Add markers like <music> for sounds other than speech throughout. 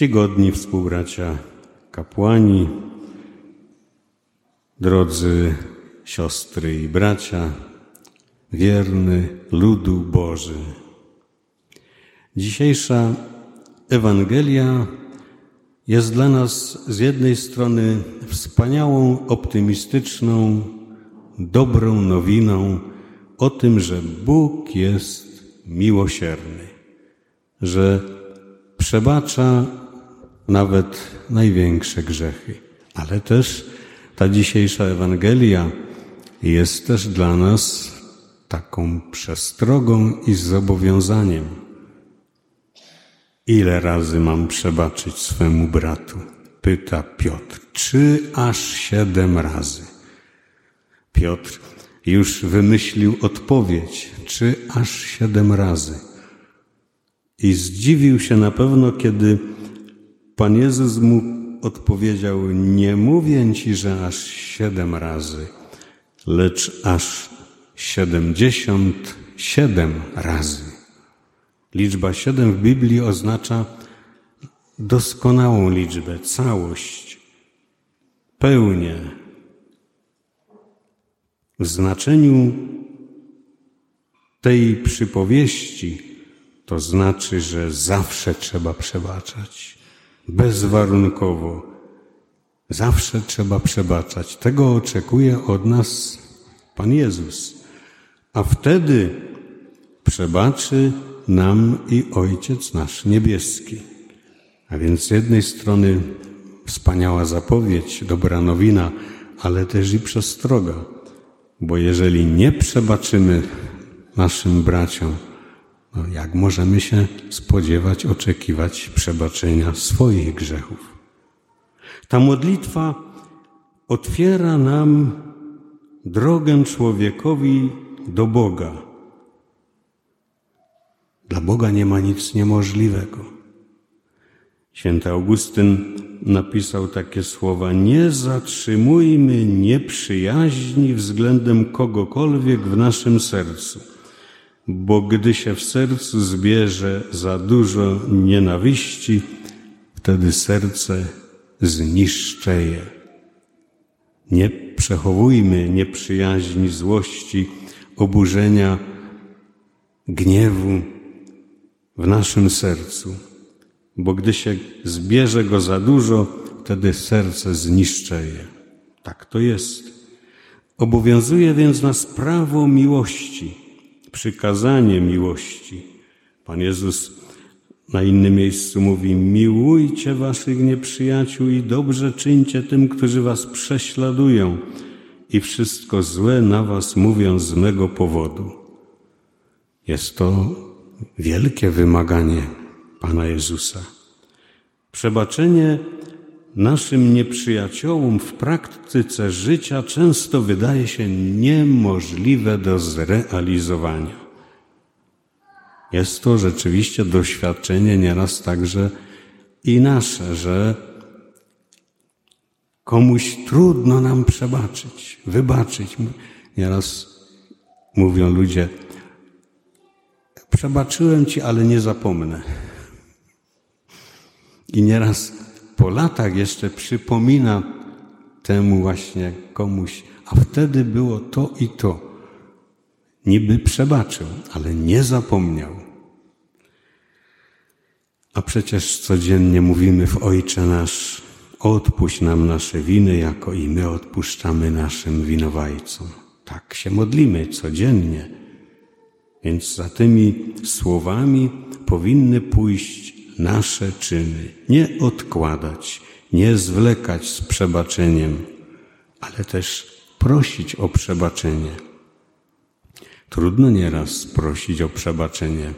Czcigodni współbracia kapłani, drodzy siostry i bracia, wierny ludu Boży. Dzisiejsza Ewangelia jest dla nas z jednej strony wspaniałą, optymistyczną, dobrą nowiną o tym, że Bóg jest miłosierny, że przebacza nawet największe grzechy. Ale też ta dzisiejsza Ewangelia jest też dla nas taką przestrogą i zobowiązaniem. Ile razy mam przebaczyć swemu bratu? Pyta Piotr. Czy aż siedem razy? Piotr już wymyślił odpowiedź. Czy aż siedem razy? I zdziwił się na pewno, kiedy Pan Jezus mu odpowiedział: Nie mówię ci, że aż siedem razy, lecz aż siedemdziesiąt siedem razy. Liczba siedem w Biblii oznacza doskonałą liczbę, całość, pełnię. W znaczeniu tej przypowieści to znaczy, że zawsze trzeba przebaczać, bezwarunkowo. Zawsze trzeba przebaczać. Tego oczekuje od nas Pan Jezus. A wtedy przebaczy nam i Ojciec nasz niebieski. A więc z jednej strony wspaniała zapowiedź, dobra nowina, ale też i przestroga. Bo jeżeli nie przebaczymy naszym braciom, no jak możemy się spodziewać, oczekiwać przebaczenia swoich grzechów? Ta modlitwa otwiera nam drogę człowiekowi do Boga. Dla Boga nie ma nic niemożliwego. Święty Augustyn napisał takie słowa: Nie zatrzymujmy nieprzyjaźni względem kogokolwiek w naszym sercu bo gdy się w sercu zbierze za dużo nienawiści, wtedy serce zniszczeje. Nie przechowujmy nieprzyjaźni, złości, oburzenia, gniewu w naszym sercu, bo gdy się zbierze go za dużo, wtedy serce zniszczeje. Tak to jest. Obowiązuje więc nas prawo miłości przykazanie miłości. Pan Jezus na innym miejscu mówi: Miłujcie waszych nieprzyjaciół i dobrze czyńcie tym, którzy was prześladują i wszystko złe na was mówią z mego powodu. Jest to wielkie wymaganie Pana Jezusa. Przebaczenie naszym nieprzyjaciołom w praktyce życia często wydaje się niemożliwe do zrealizowania. Jest to rzeczywiście doświadczenie nieraz także i nasze, że komuś trudno nam przebaczyć, wybaczyć. Nieraz mówią ludzie, przebaczyłem ci, ale nie zapomnę. I nieraz po latach jeszcze przypomina temu właśnie komuś, a wtedy było to i to. Niby przebaczył, ale nie zapomniał. A przecież codziennie mówimy w Ojcze nasz, odpuść nam nasze winy, jako i my odpuszczamy naszym winowajcom. Tak się modlimy codziennie. Więc za tymi słowami powinny pójść nasze czyny, nie odkładać, nie zwlekać z przebaczeniem, ale też prosić o przebaczenie. Trudno nieraz prosić o przebaczenie,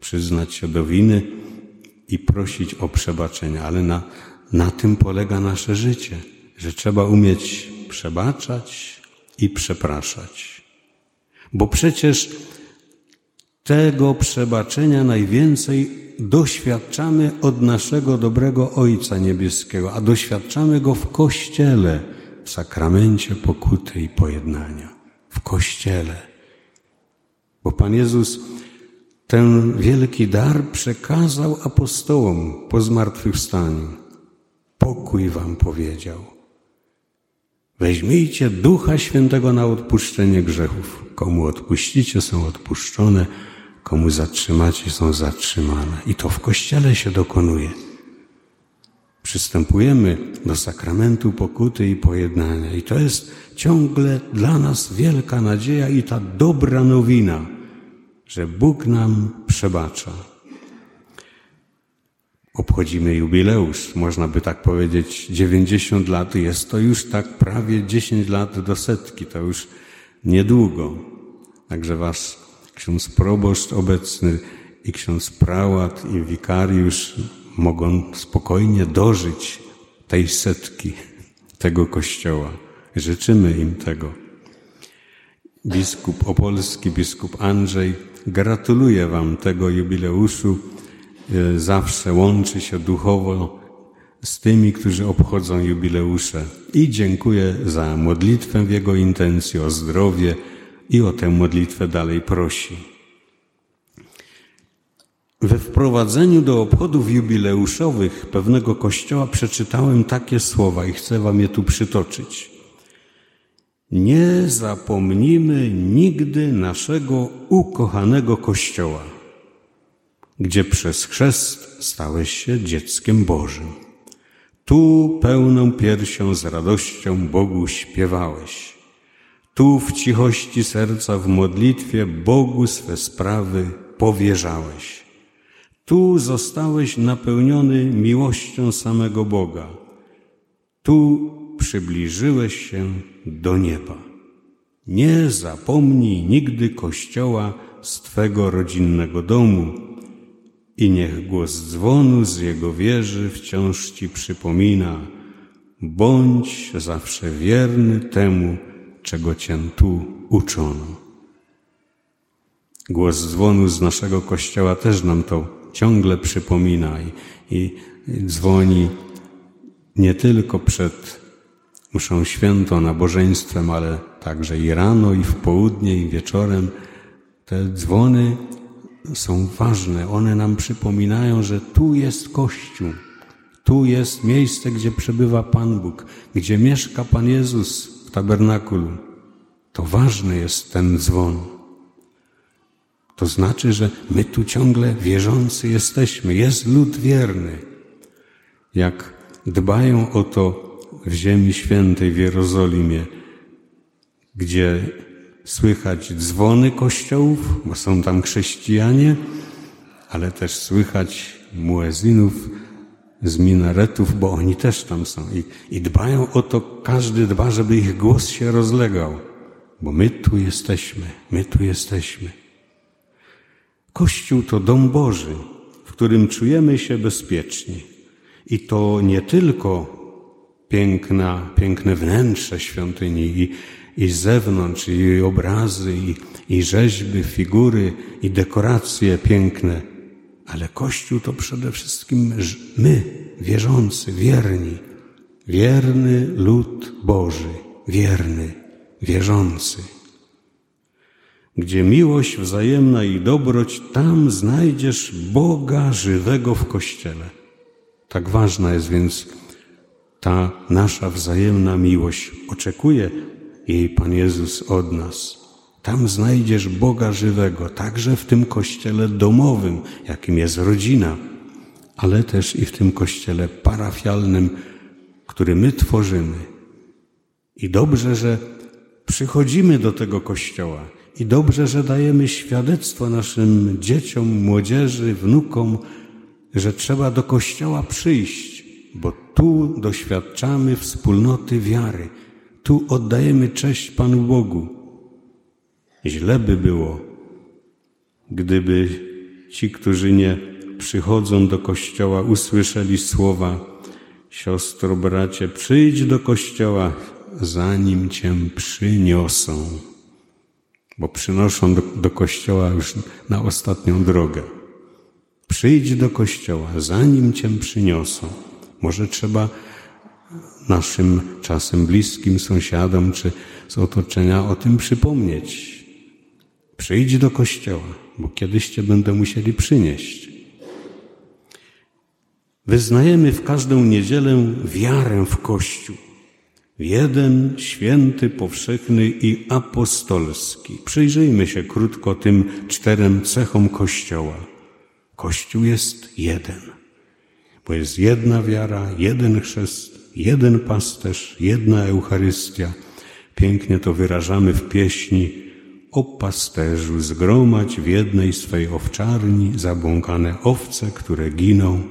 przyznać się do winy i prosić o przebaczenie, ale na, na tym polega nasze życie, że trzeba umieć przebaczać i przepraszać. Bo przecież tego przebaczenia najwięcej doświadczamy od naszego dobrego Ojca Niebieskiego, a doświadczamy go w Kościele, w sakramencie pokuty i pojednania. W Kościele. Bo Pan Jezus ten wielki dar przekazał apostołom po zmartwychwstaniu. Pokój wam powiedział. Weźmijcie Ducha Świętego na odpuszczenie grzechów. Komu odpuścicie, są odpuszczone, komu zatrzymacie, są zatrzymane. I to w Kościele się dokonuje. Przystępujemy do sakramentu pokuty i pojednania. I to jest ciągle dla nas wielka nadzieja i ta dobra nowina, że Bóg nam przebacza. Obchodzimy jubileusz, można by tak powiedzieć, 90 lat. Jest to już tak prawie 10 lat do setki, to już niedługo. Także wasz ksiądz proboszcz obecny i ksiądz prałat i wikariusz mogą spokojnie dożyć tej setki tego kościoła. Życzymy im tego. Biskup Opolski, biskup Andrzej, gratuluję Wam tego jubileuszu. E, zawsze łączy się duchowo z tymi, którzy obchodzą jubileusze. I dziękuję za modlitwę w jego intencji, o zdrowie i o tę modlitwę dalej prosi. We wprowadzeniu do obchodów jubileuszowych pewnego kościoła przeczytałem takie słowa i chcę Wam je tu przytoczyć. Nie zapomnimy nigdy naszego ukochanego kościoła, gdzie przez chrzest stałeś się dzieckiem Bożym. Tu pełną piersią z radością Bogu śpiewałeś. Tu w cichości serca w modlitwie Bogu swe sprawy powierzałeś. Tu zostałeś napełniony miłością samego Boga. Tu przybliżyłeś się do nieba. Nie zapomnij nigdy Kościoła z Twego rodzinnego domu i niech głos dzwonu z jego wieży wciąż Ci przypomina. Bądź zawsze wierny temu, czego Cię tu uczono. Głos dzwonu z naszego Kościoła też nam to ciągle przypomina i, i dzwoni nie tylko przed mszą świętą, nabożeństwem, ale także i rano, i w południe, i wieczorem. Te dzwony są ważne. One nam przypominają, że tu jest Kościół. Tu jest miejsce, gdzie przebywa Pan Bóg, gdzie mieszka Pan Jezus tabernakulum. To ważny jest ten dzwon. To znaczy, że my tu ciągle wierzący jesteśmy. Jest lud wierny. Jak dbają o to w Ziemi Świętej w Jerozolimie, gdzie słychać dzwony kościołów, bo są tam chrześcijanie, ale też słychać muezinów z minaretów, bo oni też tam są. I, I dbają o to, każdy dba, żeby ich głos się rozlegał, bo my tu jesteśmy, my tu jesteśmy. Kościół to dom Boży, w którym czujemy się bezpieczni. I to nie tylko piękna, piękne wnętrze świątyni i, i zewnątrz, i obrazy, i, i rzeźby, figury, i dekoracje piękne, ale Kościół to przede wszystkim my, wierzący, wierni, wierny lud Boży, wierny, wierzący. Gdzie miłość wzajemna i dobroć, tam znajdziesz Boga żywego w Kościele. Tak ważna jest więc ta nasza wzajemna miłość. Oczekuje jej Pan Jezus od nas. Tam znajdziesz Boga żywego, także w tym kościele domowym, jakim jest rodzina, ale też i w tym kościele parafialnym, który my tworzymy. I dobrze, że przychodzimy do tego kościoła i dobrze, że dajemy świadectwo naszym dzieciom, młodzieży, wnukom, że trzeba do kościoła przyjść, bo tu doświadczamy wspólnoty wiary, tu oddajemy cześć Panu Bogu. Źle by było, gdyby ci, którzy nie przychodzą do kościoła, usłyszeli słowa: Siostro, bracie, przyjdź do kościoła, zanim cię przyniosą bo przynoszą do, do kościoła już na ostatnią drogę. Przyjdź do kościoła, zanim cię przyniosą. Może trzeba naszym czasem bliskim sąsiadom czy z otoczenia o tym przypomnieć. Przyjdź do kościoła, bo kiedyś cię będę musieli przynieść. Wyznajemy w każdą niedzielę wiarę w Kościół. Jeden święty, powszechny i apostolski. Przyjrzyjmy się krótko tym czterem cechom Kościoła. Kościół jest jeden, bo jest jedna wiara, jeden chrzest, jeden pasterz, jedna Eucharystia. Pięknie to wyrażamy w pieśni o pasterzu, zgromadź w jednej swej owczarni zabłąkane owce, które giną,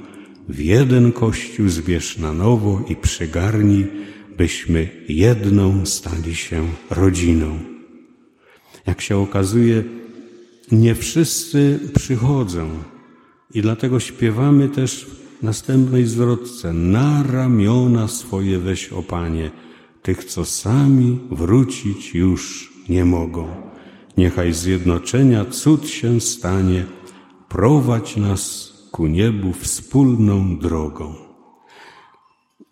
w jeden kościół zbierz na nowo i przygarnij, byśmy jedną stali się rodziną. Jak się okazuje, nie wszyscy przychodzą i dlatego śpiewamy też w następnej zwrotce na ramiona swoje weź o Panie, tych, co sami wrócić już nie mogą. Niechaj zjednoczenia cud się stanie, prowadź nas ku niebu wspólną drogą.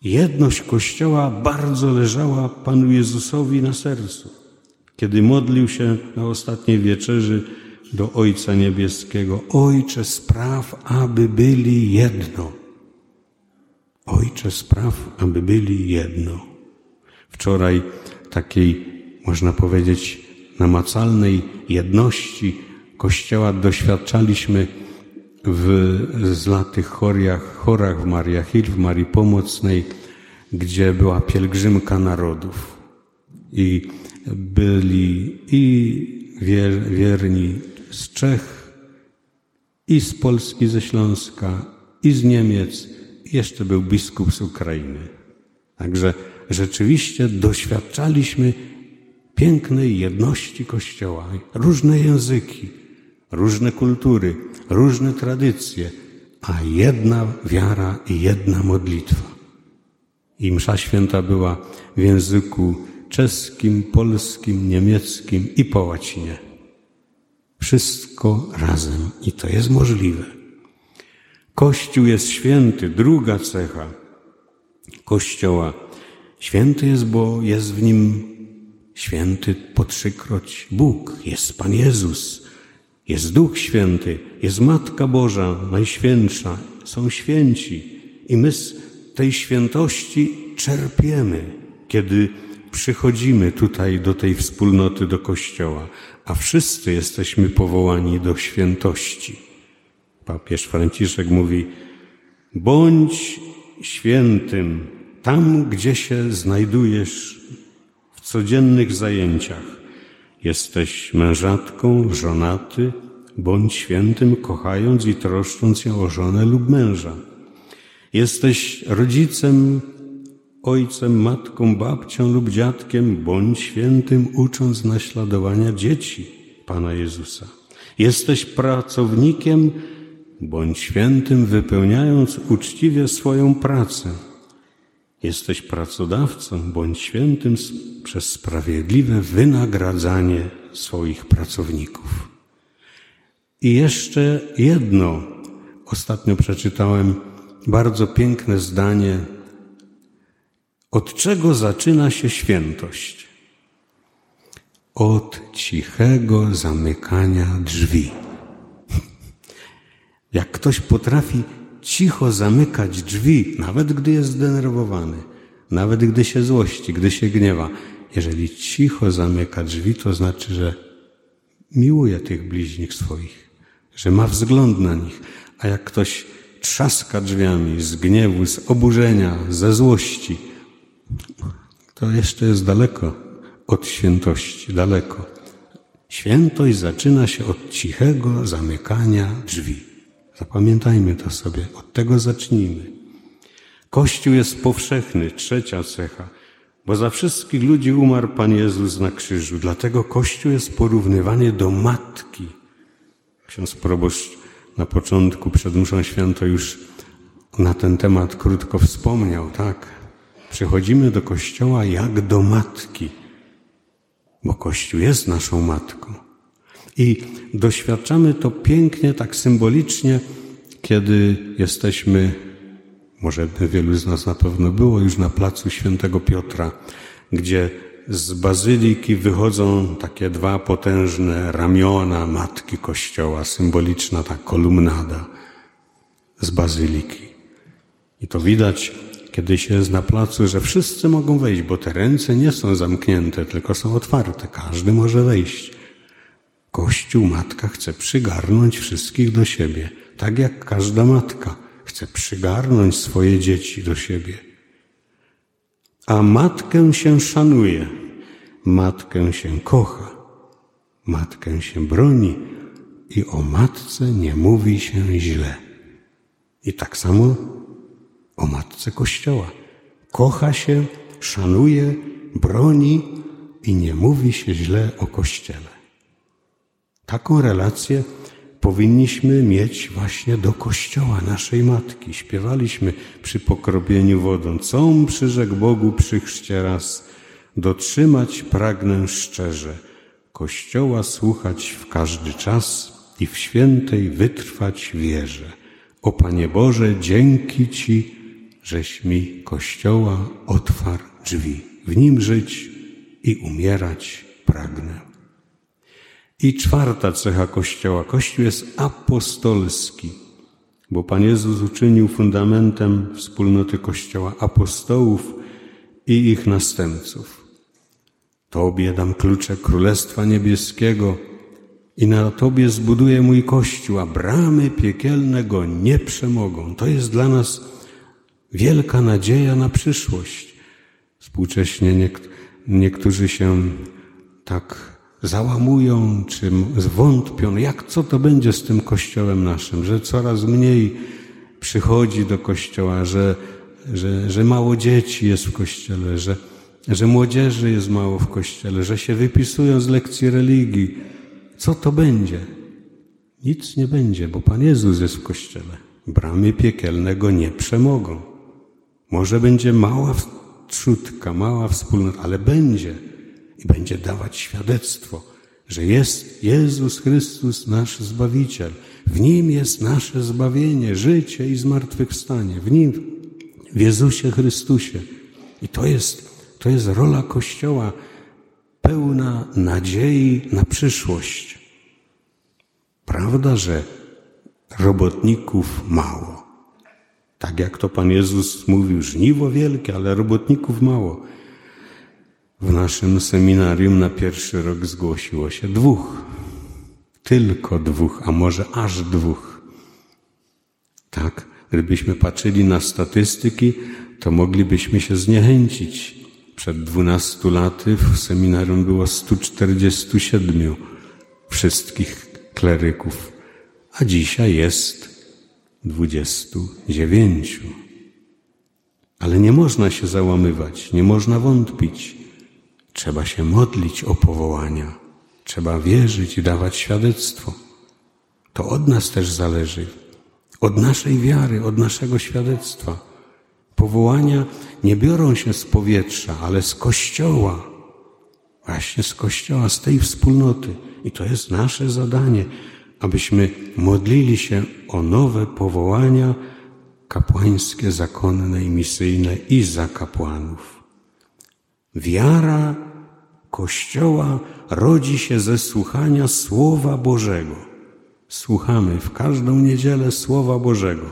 Jedność Kościoła bardzo leżała Panu Jezusowi na sercu. Kiedy modlił się na ostatniej wieczerzy do Ojca Niebieskiego, Ojcze spraw, aby byli jedno. Ojcze spraw, aby byli jedno. Wczoraj takiej, można powiedzieć, namacalnej jedności Kościoła doświadczaliśmy w zlatych choriach, chorach w Maria Hill, w Marii Pomocnej, gdzie była pielgrzymka narodów. I byli i wier, wierni z Czech, i z Polski, ze Śląska, i z Niemiec, i jeszcze był biskup z Ukrainy. Także rzeczywiście doświadczaliśmy pięknej jedności Kościoła, różne języki, różne kultury, różne tradycje, a jedna wiara i jedna modlitwa. I msza święta była w języku czeskim, polskim, niemieckim i po łacinie. Wszystko razem i to jest możliwe. Kościół jest święty, druga cecha Kościoła. Święty jest, bo jest w nim święty po trzykroć Bóg, jest Pan Jezus, jest Duch Święty, jest Matka Boża, Najświętsza, są święci. I my z tej świętości czerpiemy, kiedy przychodzimy tutaj do tej wspólnoty, do Kościoła, a wszyscy jesteśmy powołani do świętości. Papież Franciszek mówi: bądź świętym tam, gdzie się znajdujesz codziennych zajęciach. Jesteś mężatką, żonaty, bądź świętym, kochając i troszcząc się o żonę lub męża. Jesteś rodzicem, ojcem, matką, babcią lub dziadkiem, bądź świętym, ucząc naśladowania dzieci Pana Jezusa. Jesteś pracownikiem, bądź świętym, wypełniając uczciwie swoją pracę. Jesteś pracodawcą, bądź świętym przez sprawiedliwe wynagradzanie swoich pracowników. I jeszcze jedno. Ostatnio przeczytałem bardzo piękne zdanie. Od czego zaczyna się świętość? Od cichego zamykania drzwi. <laughs> Jak ktoś potrafi cicho zamykać drzwi, nawet gdy jest zdenerwowany, nawet gdy się złości, gdy się gniewa. Jeżeli cicho zamyka drzwi, to znaczy, że miłuje tych bliźnich swoich, że ma wzgląd na nich. A jak ktoś trzaska drzwiami z gniewu, z oburzenia, ze złości, to jeszcze jest daleko od świętości, daleko. Świętość zaczyna się od cichego zamykania drzwi. Zapamiętajmy to sobie, od tego zacznijmy. Kościół jest powszechny, trzecia cecha, bo za wszystkich ludzi umarł Pan Jezus na krzyżu. Dlatego Kościół jest porównywany do matki. Ksiądz proboszcz na początku przed mszą święto już na ten temat krótko wspomniał, tak? Przychodzimy do Kościoła jak do matki, bo Kościół jest naszą matką. I doświadczamy to pięknie, tak symbolicznie, kiedy jesteśmy, może wielu z nas na pewno było już na placu Świętego Piotra, gdzie z bazyliki wychodzą takie dwa potężne ramiona Matki Kościoła, symboliczna ta kolumnada z bazyliki. I to widać, kiedy się jest na placu, że wszyscy mogą wejść, bo te ręce nie są zamknięte, tylko są otwarte. Każdy może wejść. Kościół, matka chce przygarnąć wszystkich do siebie, tak jak każda matka chce przygarnąć swoje dzieci do siebie. A matkę się szanuje, matkę się kocha, matkę się broni i o matce nie mówi się źle. I tak samo o matce Kościoła. Kocha się, szanuje, broni i nie mówi się źle o Kościele. Taką relację powinniśmy mieć właśnie do Kościoła naszej Matki. Śpiewaliśmy przy pokropieniu wodą, com przyrzekł Bogu przy chrzcie raz, dotrzymać pragnę szczerze, Kościoła słuchać w każdy czas i w świętej wytrwać wierze. O Panie Boże, dzięki Ci, żeś mi Kościoła otwarł drzwi. W nim żyć i umierać pragnę. I czwarta cecha Kościoła. Kościół jest apostolski, bo Pan Jezus uczynił fundamentem wspólnoty Kościoła apostołów i ich następców. Tobie dam klucze Królestwa Niebieskiego i na Tobie zbuduję mój Kościół, a bramy piekielne go nie przemogą. To jest dla nas wielka nadzieja na przyszłość. Współcześnie niektórzy się tak załamują, czy zwątpią, jak co to będzie z tym kościołem naszym, że coraz mniej przychodzi do kościoła, że, że, że mało dzieci jest w kościele, że, że młodzieży jest mało w kościele, że się wypisują z lekcji religii. Co to będzie? Nic nie będzie, bo Pan Jezus jest w kościele. Bramy piekielnego nie przemogą. Może będzie mała trzutka, mała wspólnota, ale będzie i będzie dawać świadectwo, że jest Jezus Chrystus, nasz Zbawiciel. W Nim jest nasze zbawienie, życie i zmartwychwstanie. W Nim, w Jezusie Chrystusie. I to jest, to jest rola Kościoła pełna nadziei na przyszłość. Prawda, że robotników mało. Tak jak to Pan Jezus mówił, żniwo wielkie, ale robotników mało. W naszym seminarium na pierwszy rok zgłosiło się dwóch. Tylko dwóch, a może aż dwóch. Tak, gdybyśmy patrzyli na statystyki, to moglibyśmy się zniechęcić. Przed dwunastu laty w seminarium było 147 wszystkich kleryków, a dzisiaj jest 29. Ale nie można się załamywać, nie można wątpić. Trzeba się modlić o powołania, trzeba wierzyć i dawać świadectwo. To od nas też zależy, od naszej wiary, od naszego świadectwa. Powołania nie biorą się z powietrza, ale z Kościoła. Właśnie z Kościoła, z tej wspólnoty. I to jest nasze zadanie, abyśmy modlili się o nowe powołania kapłańskie, zakonne i misyjne i za kapłanów. Wiara Kościoła rodzi się ze słuchania Słowa Bożego. Słuchamy w każdą niedzielę Słowa Bożego.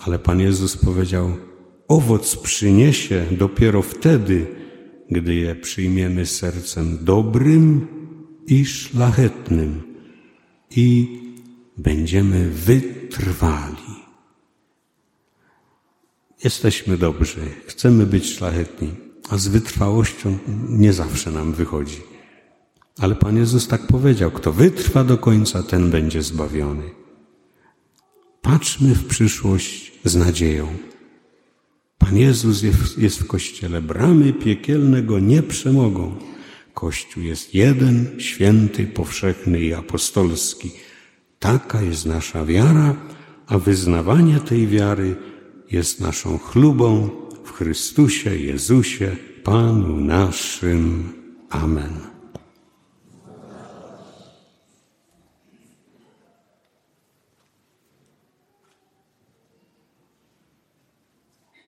Ale Pan Jezus powiedział, owoc przyniesie dopiero wtedy, gdy je przyjmiemy sercem dobrym i szlachetnym i będziemy wytrwali. Jesteśmy dobrzy, chcemy być szlachetni a z wytrwałością nie zawsze nam wychodzi. Ale Pan Jezus tak powiedział: Kto wytrwa do końca, ten będzie zbawiony. Patrzmy w przyszłość z nadzieją. Pan Jezus jest w kościele, bramy piekielne go nie przemogą. Kościół jest jeden, święty, powszechny i apostolski. Taka jest nasza wiara, a wyznawanie tej wiary jest naszą chlubą w Chrystusie Jezusie, Panu naszym. Amen.